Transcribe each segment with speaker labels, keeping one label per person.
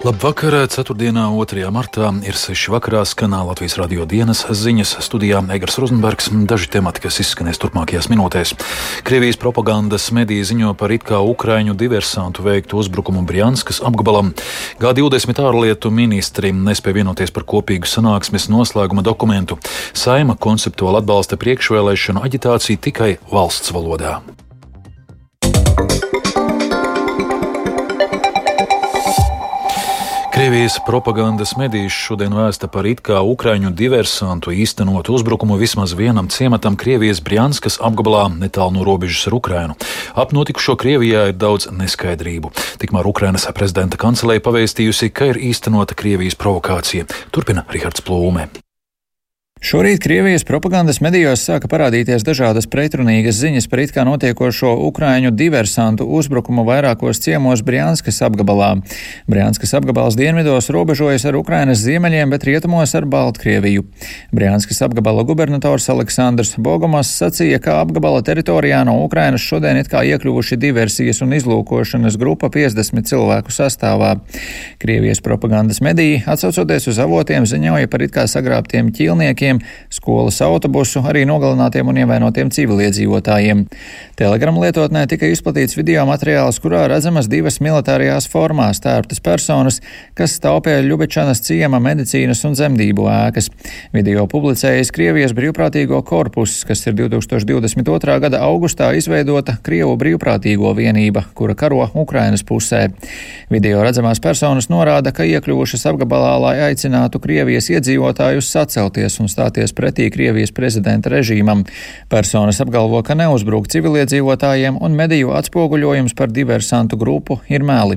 Speaker 1: Labvakar, 4. 2. martā ir 6. vakarā skanā Latvijas radio dienas ziņas studijā Egars Rozenbergs. Daži temati, kas izskanēs turpmākajās minūtēs. Krievijas propagandas mediji ziņo par it kā Ukraiņu diversantu veiktu uzbrukumu Brianskas apgabalam. G20 ārlietu ministri nespēja vienoties par kopīgu sanāksmes noslēguma dokumentu. Saima konceptuāli atbalsta priekšvēlēšanu aģitāciju tikai valsts valodā. Krievijas propagandas medijas šodien vēsta par it kā ukraiņu diversantu īstenotu uzbrukumu vismaz vienam ciematam Krievijas Brianskas apgabalā netālu no robežas ar Ukrainu. Ap notikušo Krievijā ir daudz neskaidrību. Tikmēr Ukrainas prezidenta kancelēja pavēstījusi, ka ir īstenota Krievijas provokācija. Turpina Rihards Plūme.
Speaker 2: Šorīt Krievijas propagandas medijos sāka parādīties dažādas pretrunīgas ziņas par it kā notiekošo ukraiņu diversantu uzbrukumu vairākos ciemos Brianskas apgabalā. Brianskas apgabals dienvidos robežojas ar Ukrainas ziemeļiem, bet rietumos ar Baltkrieviju. Brianskas apgabala gubernators Aleksandrs Bogomas sacīja, ka apgabala teritorijā no Ukrainas šodien it kā iekļuvuši diversijas un izlūkošanas grupa 50 cilvēku sastāvā. Krievijas propagandas mediji, atsaucoties uz avotiem, ziņoja par it kā sagrābtiem ķīlniekiem, cilvēkiem, skolas autobusu, arī nogalinātiem un ievainotiem civiliedzīvotājiem. Telegram lietotnē tika izplatīts video materiāls, kurā redzamas divas militārajās formās tērptas personas, kas pie Ļubečanas ciema medicīnas un zemdību ēkas. Video publicējas Krievijas brīvprātīgo korpus, kas ir 2022. gada augustā izveidota Krievu brīvprātīgo vienība, kura karo Ukrainas pusē. Video redzamās personas norāda, ka iekļuvušas apgabalā, lai aicinātu Krievijas iedzīvotājus sacelties un stāvēt stāties pretī Krievijas prezidenta režīmam. Personas apgalvo, ka neuzbruk civiliedzīvotājiem un mediju atspoguļojums par diversantu grupu ir meli.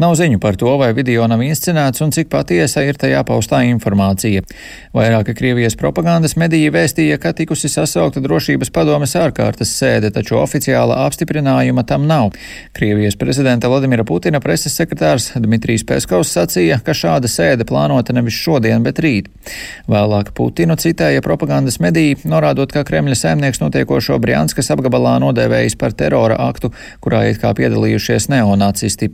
Speaker 2: Nav ziņu par to, vai video nav inscenēts un cik patiesa ir tajā paustā informācija. Vairāka Krievijas propagandas mediji vēstīja, ka tikusi sasaukta drošības padomes ārkārtas sēde, taču oficiāla apstiprinājuma tam nav. Krievijas prezidenta Vladimira Putina preses sekretārs Dmitrijs Peskovs sacīja, ka šāda sēde plānota nevis šodien, bet rīt. Vēlāk Putinu citēja propagandas mediji, norādot, ka Kremļa saimnieks notiekošo Brianskas apgabalā nodēvējis par terora aktu, kurā it kā piedalījušies neonacisti.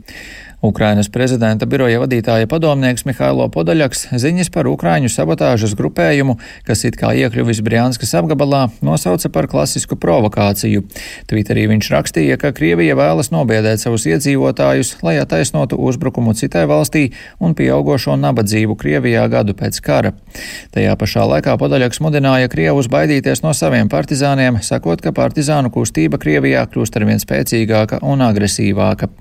Speaker 2: Ukrainas prezidenta biroja vadītāja padomnieks Mihailo Podaļaks ziņas par Ukraiņu sabotāžas grupējumu, kas it kā iekļuvis Brianskas apgabalā, nosauca par klasisku provokāciju. Twitterī viņš rakstīja, ka Krievija vēlas nobiedēt savus iedzīvotājus, lai attaisnotu uzbrukumu citai valstī un pieaugošo nabadzību Krievijā gadu pēc kara. Tajā pašā laikā Podaļaks mudināja Krievus baidīties no saviem partizāniem, sakot, ka partizānu kustība Krievijā kļūst arvien spēcīgāka un agresīvāka.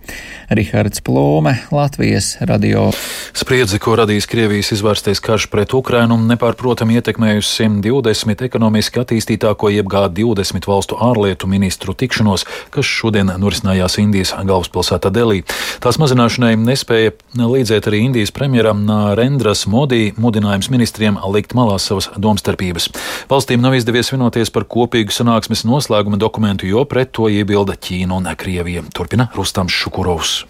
Speaker 2: Rihards Plo Lome Latvijas radio.
Speaker 1: Spriedzi, ko radīs Krievijas izvērstais karš pret Ukrainu, nepārprotami ietekmējusi 120 ekonomiski attīstītāko jeb G20 valstu ārlietu ministru tikšanos, kas šodien norisinājās Indijas galvaspilsētā Delī. Tās mazināšanai nespēja līdzēt arī Indijas premjeram Rendras Modī mudinājums ministriem likt malā savas domstarpības. Valstīm nav izdevies vienoties par kopīgu sanāksmes noslēguma dokumentu, jo pret to iebilda Ķīna un Krievija. Turpina Rustams Šukurovs.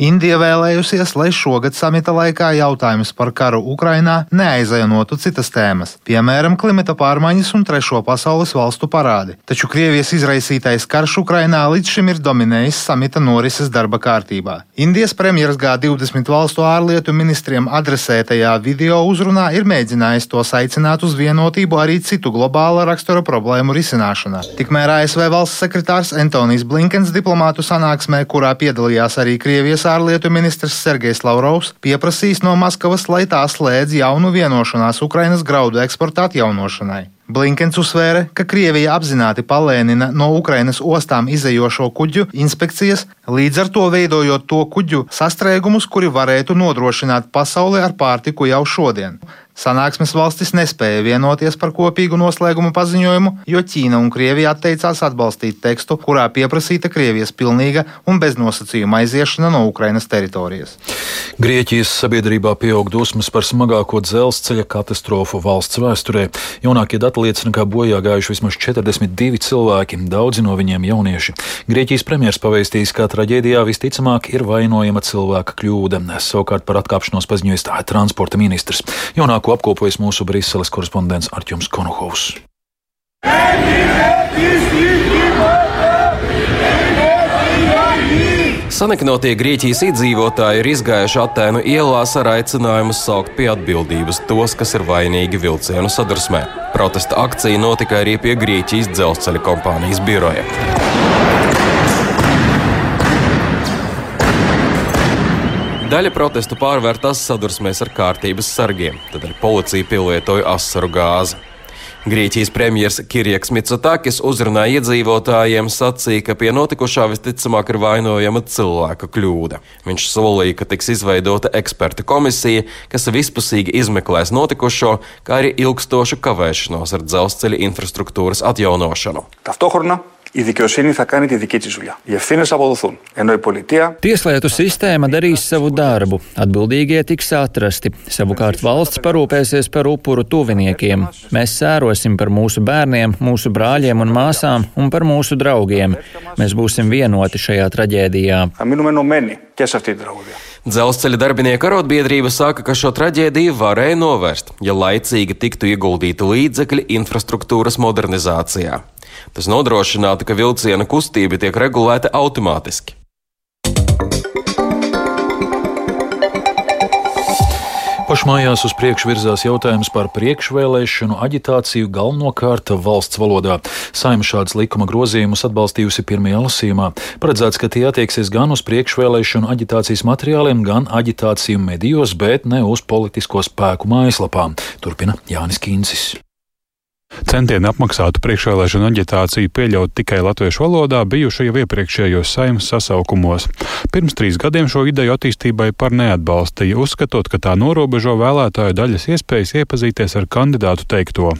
Speaker 3: Indija vēlējusies, lai šogad samita laikā jautājums par karu Ukrainā neaizainotu citas tēmas, piemēram, klimata pārmaiņas un trešo pasaules valstu parādi. Taču Krievijas izraisītais karš Ukrainā līdz šim ir dominējis samita norises darba kārtībā. Indijas premjeras G20 valstu ārlietu ministriem adresētajā video uzrunā ir mēģinājis tos aicināt uz vienotību arī citu globāla rakstura problēmu risināšanā. Tikmēr ASV valsts sekretārs Antonijs Blinkens diplomātu sanāksmē, kurā piedalījās arī Krievijas ārlietu ministrs Sergejs Lavrovs pieprasīs no Maskavas, lai tā slēdz jaunu vienošanās Ukrainas graudu eksporta atjaunošanai. Blinkens uzsvēra, ka Krievija apzināti palēnina no Ukrainas ostām izējošo kuģu inspekcijas, līdz ar to veidojot to kuģu sastrēgumus, kuri varētu nodrošināt pasauli ar pārtiku jau šodien. Sanāksmes valstis nespēja vienoties par kopīgu noslēgumu paziņojumu, jo Ķīna un Krievija atteicās atbalstīt tekstu, kurā pieprasīta Krievijas pilnīga un beznosacījuma aiziešana no Ukrainas teritorijas.
Speaker 1: Grieķijas sabiedrībā pieaug dusmas par smagāko dzelzceļa katastrofu valsts vēsturē. Jaunākie dati liecina, ka bojā gājuši vismaz 42 cilvēki, daudzi no viņiem jaunieši. Grieķijas premjeras pavēstījis, ka traģēdijā visticamāk ir vainojama cilvēka kļūda. Savukārt par atkāpšanos paziņojis transporta ministrs. Jaunāko ko apkopojas mūsu Briseles korespondents Arķums Konohovs.
Speaker 4: Saneknotie Grieķijas iedzīvotāji ir izgājuši Atēnu ielās ar aicinājumu saukt pie atbildības tos, kas ir vainīgi vilcienu sadursmē. Protesta akcija notika arī pie Grieķijas dzelzceļa kompānijas biroja. Daļa protestu pārvērtās sadursmēs ar kārtības sargiem, tad ar policiju pielietoja asaru gāzi. Grieķijas premjerministrs Kirjaks Mitsotakis uzrunāja iedzīvotājiem, sacīja, ka pie notikušā visticamāk ir vainojama cilvēka kļūda. Viņš solīja, ka tiks izveidota eksperta komisija, kas vispusīgi izmeklēs notikušo, kā arī ilgstošu kavēšanos ar dzelzceļa infrastruktūras atjaunošanu. Taftohurna.
Speaker 5: η δικαιοσύνη θα κάνει τη δική τη δουλειά. Οι ευθύνε θα αποδοθούν. Ενώ η πολιτεία.
Speaker 2: Tieslietu sistēma darīs savu darbu, atbildīgie tiks atrasti. Savukārt valsts parūpēsies par upuru tuviniekiem. Mēs sērosim par mūsu bērniem, mūsu brāļiem un māsām un par mūsu draugiem. Mēs būsim vienoti šajā traģēdijā.
Speaker 4: Dzelzceļa darbinieku arotbiedrība saka, ka šo traģēdiju varēja novērst, ja laicīgi tiktu ieguldīti līdzekļi infrastruktūras modernizācijā. Tas nodrošinātu, ka vilciena kustība tiek regulēta automātiski.
Speaker 1: Pašmājās uz priekšu virzās jautājums par priekšvēlēšanu aģitāciju galvenokārt valsts valodā. Saima šādas likuma grozījumus atbalstījusi pirmajā lasījumā. Paredzēts, ka tie attieksies gan uz priekšvēlēšanu aģitācijas materiāliem, gan aģitāciju medijos, bet ne uz politisko spēku mājaslapām. Turpina Jānis Kīncis.
Speaker 6: Centieni apmaksātu priekšvēlēšanu aģitāciju pieļaut tikai latviešu valodā bijuši jau iepriekšējos saimnes sasaukumos. Pirms trīs gadiem šo ideju attīstībai par neatbalstīja, uzskatot, ka tā norobežo vēlētāju daļas iespējas iepazīties ar kandidātu teikto.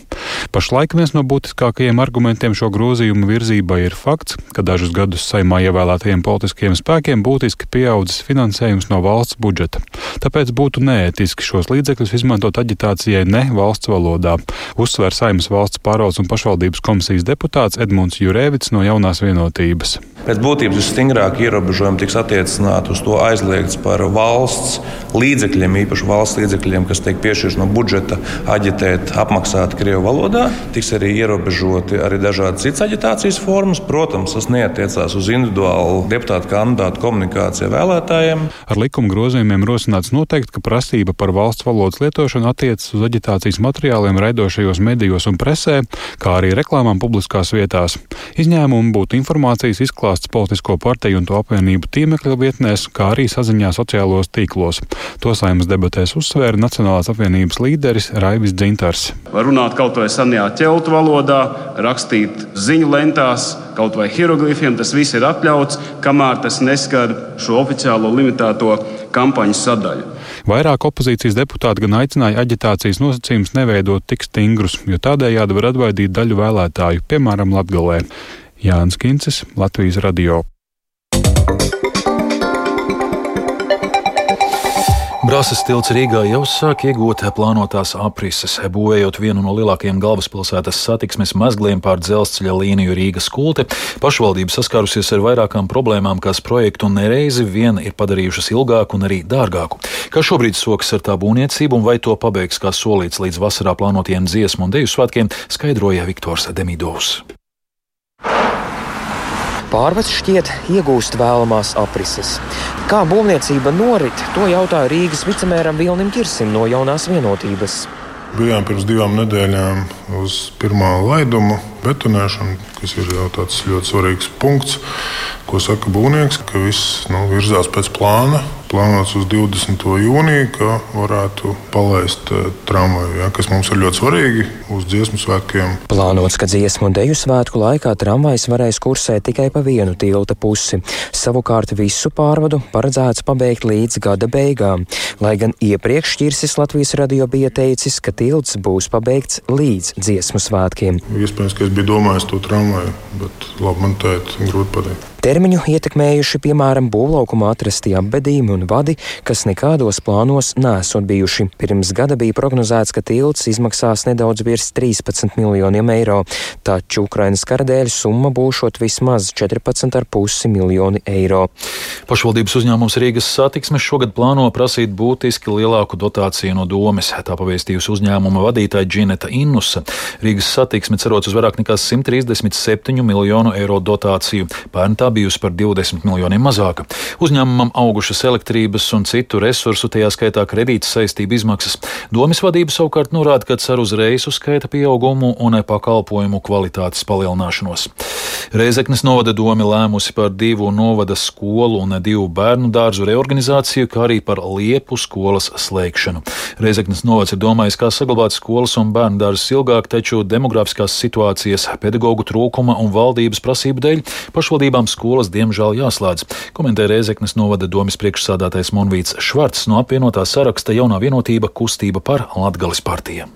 Speaker 6: Pašlaik viens no būtiskākajiem argumentiem šo grozījumu virzībai ir fakts, ka dažus gadus saimā ievēlētajiem politiskiem spēkiem būtiski pieaudzis finansējums no valsts budžeta. Tāpēc būtu neētiski šos līdzekļus izmantot aģitācijai ne valsts valodā, uzsver saimnes valsts valsts pārvaldes un pašvaldības komisijas deputāts Edmunds Jurēvits no jaunās vienotības.
Speaker 7: Pēc būtības visstingrāk ierobežojumi tiks attiecināti uz to aizliegts par valsts līdzekļiem, īpaši valsts līdzekļiem, kas tiek piešķirti no budžeta, aģitēt, apmaksāt Krievijas valodā. Tiks arī ierobežoti arī dažādas citas aģitācijas formas. Protams, tas neatiecās uz individuālu deputātu kandidātu komunikāciju vēlētājiem.
Speaker 6: Ar likuma grozījumiem rosināts noteikt, ka prasība par valsts valodas lietošanu attiecas uz aģitācijas materiāliem raidošajos medijos un presē, kā arī reklāmām publiskās vietās. Izņēmumi būtu informācijas izklāsts politisko partiju un to apvienību tīmekļa vietnēs, kā arī saziņā sociālos tīklos. To saimnes debatēs uzsvēra Nacionālās apvienības līderis Raivis Dzintars.
Speaker 8: Var runāt kaut vai senajā ķeltu valodā, rakstīt ziņu lentās, kaut vai hieroglifiem. Tas viss ir atļauts, kamēr tas neskar šo oficiālo limitēto kampaņu sadaļu.
Speaker 6: Vairāk opozīcijas deputāti gan aicināja aģitācijas nosacījumus neveidot tik stingrus, jo tādējādi var atbaidīt daļu vēlētāju, piemēram, Latgalē. Jānis Kincis, Latvijas radio.
Speaker 1: Brāzas tilts Rīgā jau sāk iegūt plānotās aprises, būvējot vienu no lielākajiem galvaspilsētas satiksmes mezgliem pār dzelzceļa līniju Rīgas kulte. Pašvaldība saskārusies ar vairākām problēmām, kas projektu nereizi vien ir padarījušas ilgāku un arī dārgāku. Kā šobrīd sokas ar tā būvniecību un vai to pabeigs kā solīts līdz vasarā plānotiem dziesmu un deju svētkiem, skaidroja Viktors Demidovs.
Speaker 9: Pārvads šķiet iegūst vēlamās aprises. Kā būvniecība norit, to jautāja Rīgas vicemēram Vilnim Kirsim no jaunās vienotības.
Speaker 10: Bijām pirms divām nedēļām uz pirmā laiduma betonēšanu, kas ir jau tāds ļoti svarīgs punkts, ko saka būvnieks, ka viss nu, virzās pēc plāna plānots uz 20. jūniju, ka varētu palaist uh, tramvaju, ja, kas mums ir ļoti svarīgi uz dziesmu svētkiem.
Speaker 9: Plānots, ka dziesmu un deju svētku laikā tramvajs varēs kursēt tikai pa vienu tilta pusi. Savukārt visu pārvadu paredzēts pabeigt līdz gada beigām, lai gan iepriekš Čirsis Latvijas radio bija teicis, ka tilts būs pabeigts līdz dziesmu svētkiem.
Speaker 10: Iespējams, ka es biju domājis to tramvaju, bet labi, man tēt grūti pateikt.
Speaker 9: Termiņu ietekmējuši piemēram būvlaukumā atrastie apbedījumi un vadi, kas nekādos plānos nesot bijuši. Pirms gada bija prognozēts, ka tilts izmaksās nedaudz virs 13 miljoniem eiro, taču Ukrainas kara dēļ summa būšot vismaz 14,5 miljoni eiro.
Speaker 1: Pašvaldības uzņēmums Rīgas satiksmes šogad plāno prasīt būtiski lielāku dotāciju no domes. Tā pavēstījusi uzņēmuma vadītāja Džineta Innusa. Rīgas satiksme cerots uz vairāk nekā 137 miljonu eiro dotāciju. Pērn tā bijusi par 20 miljoniem mazāka. Uzņēmumam augušas elektrības un citu resursu, tajā skaitā kredītas saistību izmaksas. Domes vadība savukārt norāda, ka cer uz reisu skaita pieaugumu un pakalpojumu kvalitātes palielināšanos. Reizeknas novada doma lēmusi par divu novada skolu un divu bērnu dārzu reorganizāciju, kā arī par liepu skolas slēgšanu. Reizeknas novads ir domājis, kā saglabāt skolas un bērnu dārzus ilgāk, taču demografiskās situācijas, pedagoģu trūkuma un valdības prasību dēļ pašvaldībām skolas diemžēl jāslēdz. Komentē Reizeknas novada domas priekšsādātais Monvīts Švarts no apvienotā saraksta jaunā vienotība kustība par Latgalis partiju.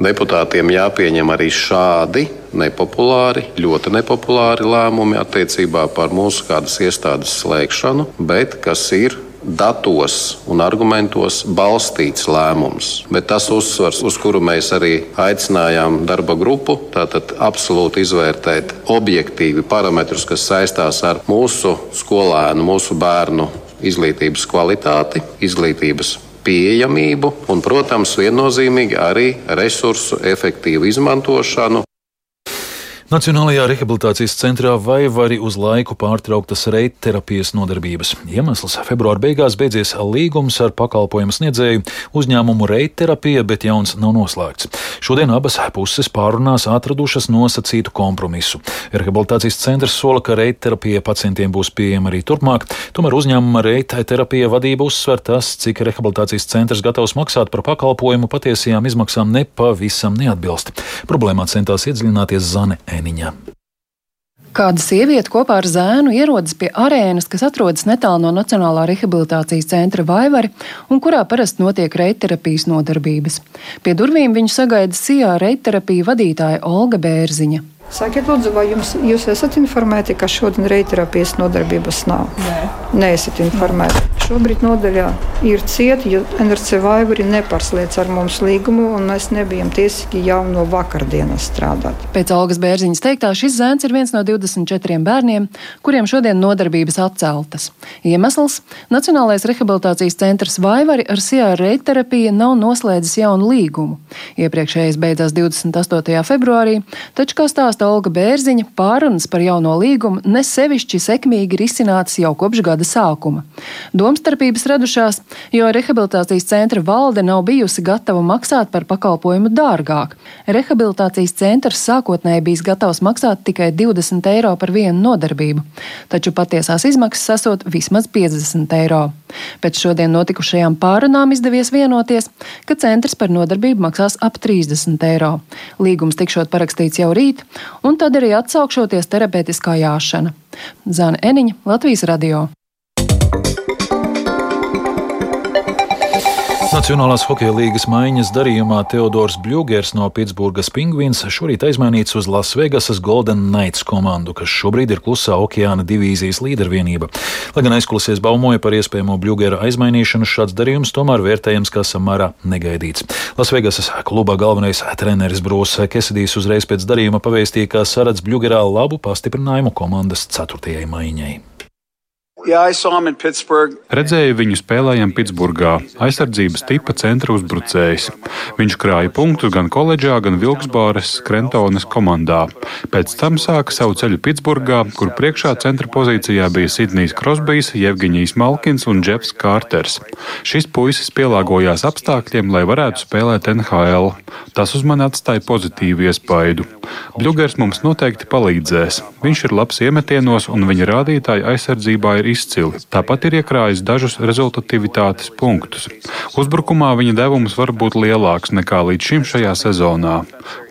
Speaker 11: Deputātiem jāpieņem arī šādi nepopulāri, ļoti nepopulāri lēmumi attiecībā par mūsu kādas iestādes slēgšanu, bet kas ir datos un argumentos balstīts lēmums. Bet tas uzsvars, uz kuru mēs arī aicinājām darba grupu, tātad absolūti izvērtēt objektīvi parametrus, kas saistās ar mūsu skolēnu, mūsu bērnu izglītības kvalitāti, izglītības pieejamību un, protams, viennozīmīgi arī resursu efektīvu izmantošanu.
Speaker 1: Nacionālajā rehabilitācijas centrā vai arī uz laiku pārtrauktas reitterapijas nodarbības. Iemesls - februāra beigās beidzies līgums ar pakalpojumu sniedzēju uzņēmumu reitterapija, bet jauns nav noslēgts. Šodien abas puses pārunās atradušas nosacītu kompromisu. Rehabilitācijas centrs sola, ka reitterapija pacientiem būs pieejama arī turpmāk, tomēr uzņēmuma reitterapija vadība uzsver tas, cik rehabilitācijas centrs gatavs maksāt par pakalpojumu patiesajām izmaksām nepavisam neatbilst. Problēmā centās iedziļināties Zane Ēniņa.
Speaker 12: Kāda sieviete kopā ar zēnu ierodas pie arēnas, kas atrodas netālu no Nacionālā rehabilitācijas centra Vaivari un kurā parasti notiek reitterapijas nodarbības. Pie durvīm viņu sagaida Sijā reitterapija vadītāja Olga Bērziņa.
Speaker 13: Sakiet, lūdzu, vai jums, jūs esat informēti, ka šodien reiterapijas nodarbības nav? Nē. Neesat informēti. Šobrīd nodaļā ir cieta, jo NRC Vaivuri nepārslēdz ar mums līgumu, un mēs nebijam tiesīgi jau no vakardienas strādāt.
Speaker 12: Pēc Olgas Bērziņas teiktā, šis zēns ir viens no 24 bērniem, kuriem šodien nodarbības atceltas. Iemesls - Nacionālais rehabilitācijas centrs Vaivari ar Sijā reiterapiju nav noslēdzis jaunu līgumu. Iepriekšējais beidzās 28. februārī, taču, kā stāsta stāsta Olga Bērziņa, pārunas par jauno līgumu nesevišķi sekmīgi risinātas jau kopš gada sākuma. Domstarpības radušās, jo rehabilitācijas centra valde nav bijusi gatava maksāt par pakalpojumu dārgāk. Rehabilitācijas centrs sākotnēji bijis gatavs maksāt tikai 20 eiro par vienu nodarbību, taču patiesās izmaksas esot vismaz 50 eiro. Pēc šodien notikušajām pārunām izdevies vienoties, ka centrs par nodarbību maksās ap 30 eiro. Līgums tikšot parakstīts jau rīt, un tad arī atsaukšoties terapeitiskā jāšana. Zana Eniņa, Latvijas radio.
Speaker 1: Nacionālās hokeja līgas maiņas darījumā Teodors Bļūgers no Pitsburgas Pingvīns šorīt aizmainīts uz Lasvegasas Golden Knights komandu, kas šobrīd ir klusā okeāna divīzijas līdervienība. Lai gan aizkulisēs baumoja par iespējamo Bļūgera aizmainīšanu, šāds darījums tomēr vērtējams kā samērā negaidīts. Lasvegasas kluba galvenais treneris Brūss Kesidijs uzreiz pēc darījuma pavēstīja, ka saredz Bļūgerā labu pastiprinājumu komandas ceturtajai maiņai.
Speaker 6: Redzēju viņu spēlējam Pitsburgā, aizsardzības tipa centra uzbrucējs. Viņš krāja punktus gan koledžā, gan Vilksbāres Krentonas komandā. Pēc tam sāka savu ceļu Pitsburgā, kur priekšā centra pozīcijā bija Sidnijs Krosbijs, Jevģiņijs Malkins un Džefs Kārters. Šis puisis pielāgojās apstākļiem, lai varētu spēlēt NHL. Tas uz mani atstāja pozitīvu iespaidu. Bļugers mums noteikti palīdzēs. Viņš ir labs iemetienos un viņa rādītāji aizsardzībā ir izcili. Tāpat ir iekrājis dažus rezultatīvitātes punktus. Uzbrukumā viņa devums var būt lielāks nekā līdz šim šajā sezonā.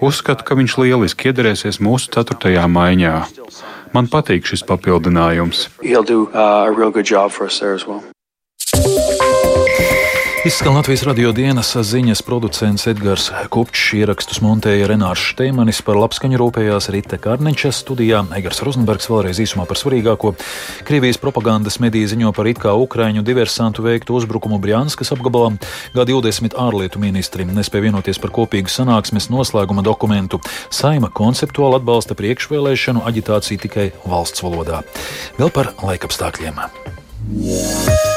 Speaker 6: Uzskatu, ka viņš lieliski iederēsies mūsu ceturtajā maiņā. Man patīk šis papildinājums.
Speaker 1: Izskan Latvijas radio dienas ziņas producents Edgars Kupčs, ierakstus montēja Renārs Šteimanis, par labskaņu rūpējās Rite Kārniņša studijā, Egars Rozenbergs vēlreiz īsumā par svarīgāko. Krievijas propagandas mediji ziņo par it kā Ukraiņu diversantu veiktu uzbrukumu Brjanskas apgabalā. G20 ārlietu ministri nespēja vienoties par kopīgu sanāksmes noslēguma dokumentu. Saima konceptuāli atbalsta priekšvēlēšanu aģitāciju tikai valsts valodā. Vēl par laikapstākļiem. Yeah.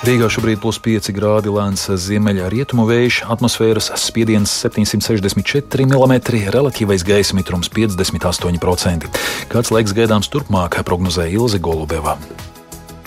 Speaker 1: Rīgā šobrīd plus 5 grādi lēns ziemeļa rietumu vējš, atmosfēras spiediens 764 mm, relatīvais gaisa mitrums 58%. Kāds laiks gaidāms turpmāk, prognozēja Ilze Golubeva.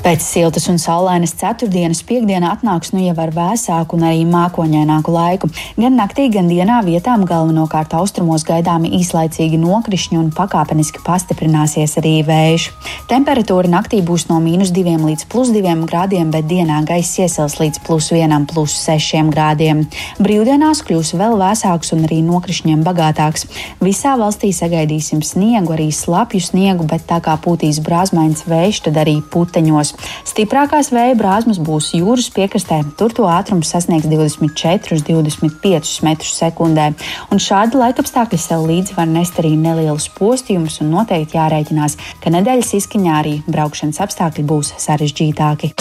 Speaker 14: Pēc siltas un saulainas ceturtdienas piekdiena atnāks nu jau ar vēsāku un arī mākoņaināku laiku. Gan naktī, gan dienā vietām galvenokārt austrumos gaidāmi īslaicīgi nokrišņi un pakāpeniski pastiprināsies arī vējš. Temperatūra naktī būs no mīnus 2 līdz plus 2 grādiem, bet dienā gaiss iesils līdz plus 1, plus 6 grādiem. Brīvdienās kļūs vēl vēsāks un arī nokrišņiem bagātāks. Visā valstī sagaidīsim sniegu, arī slapju sniegu, bet tā kā pūtīs brāzmains vējš, tad arī puteņos. Stiprākās vēja brāzmas būs jūras piekrastē, tur to ātrums sasniegs 24-25 metrus sekundē. Un šādi laikapstākļi sev līdzi var nest arī nelielus postījumus, un noteikti jārēķinās, ka nedēļas izskaņā arī braukšanas apstākļi būs sarežģītāki.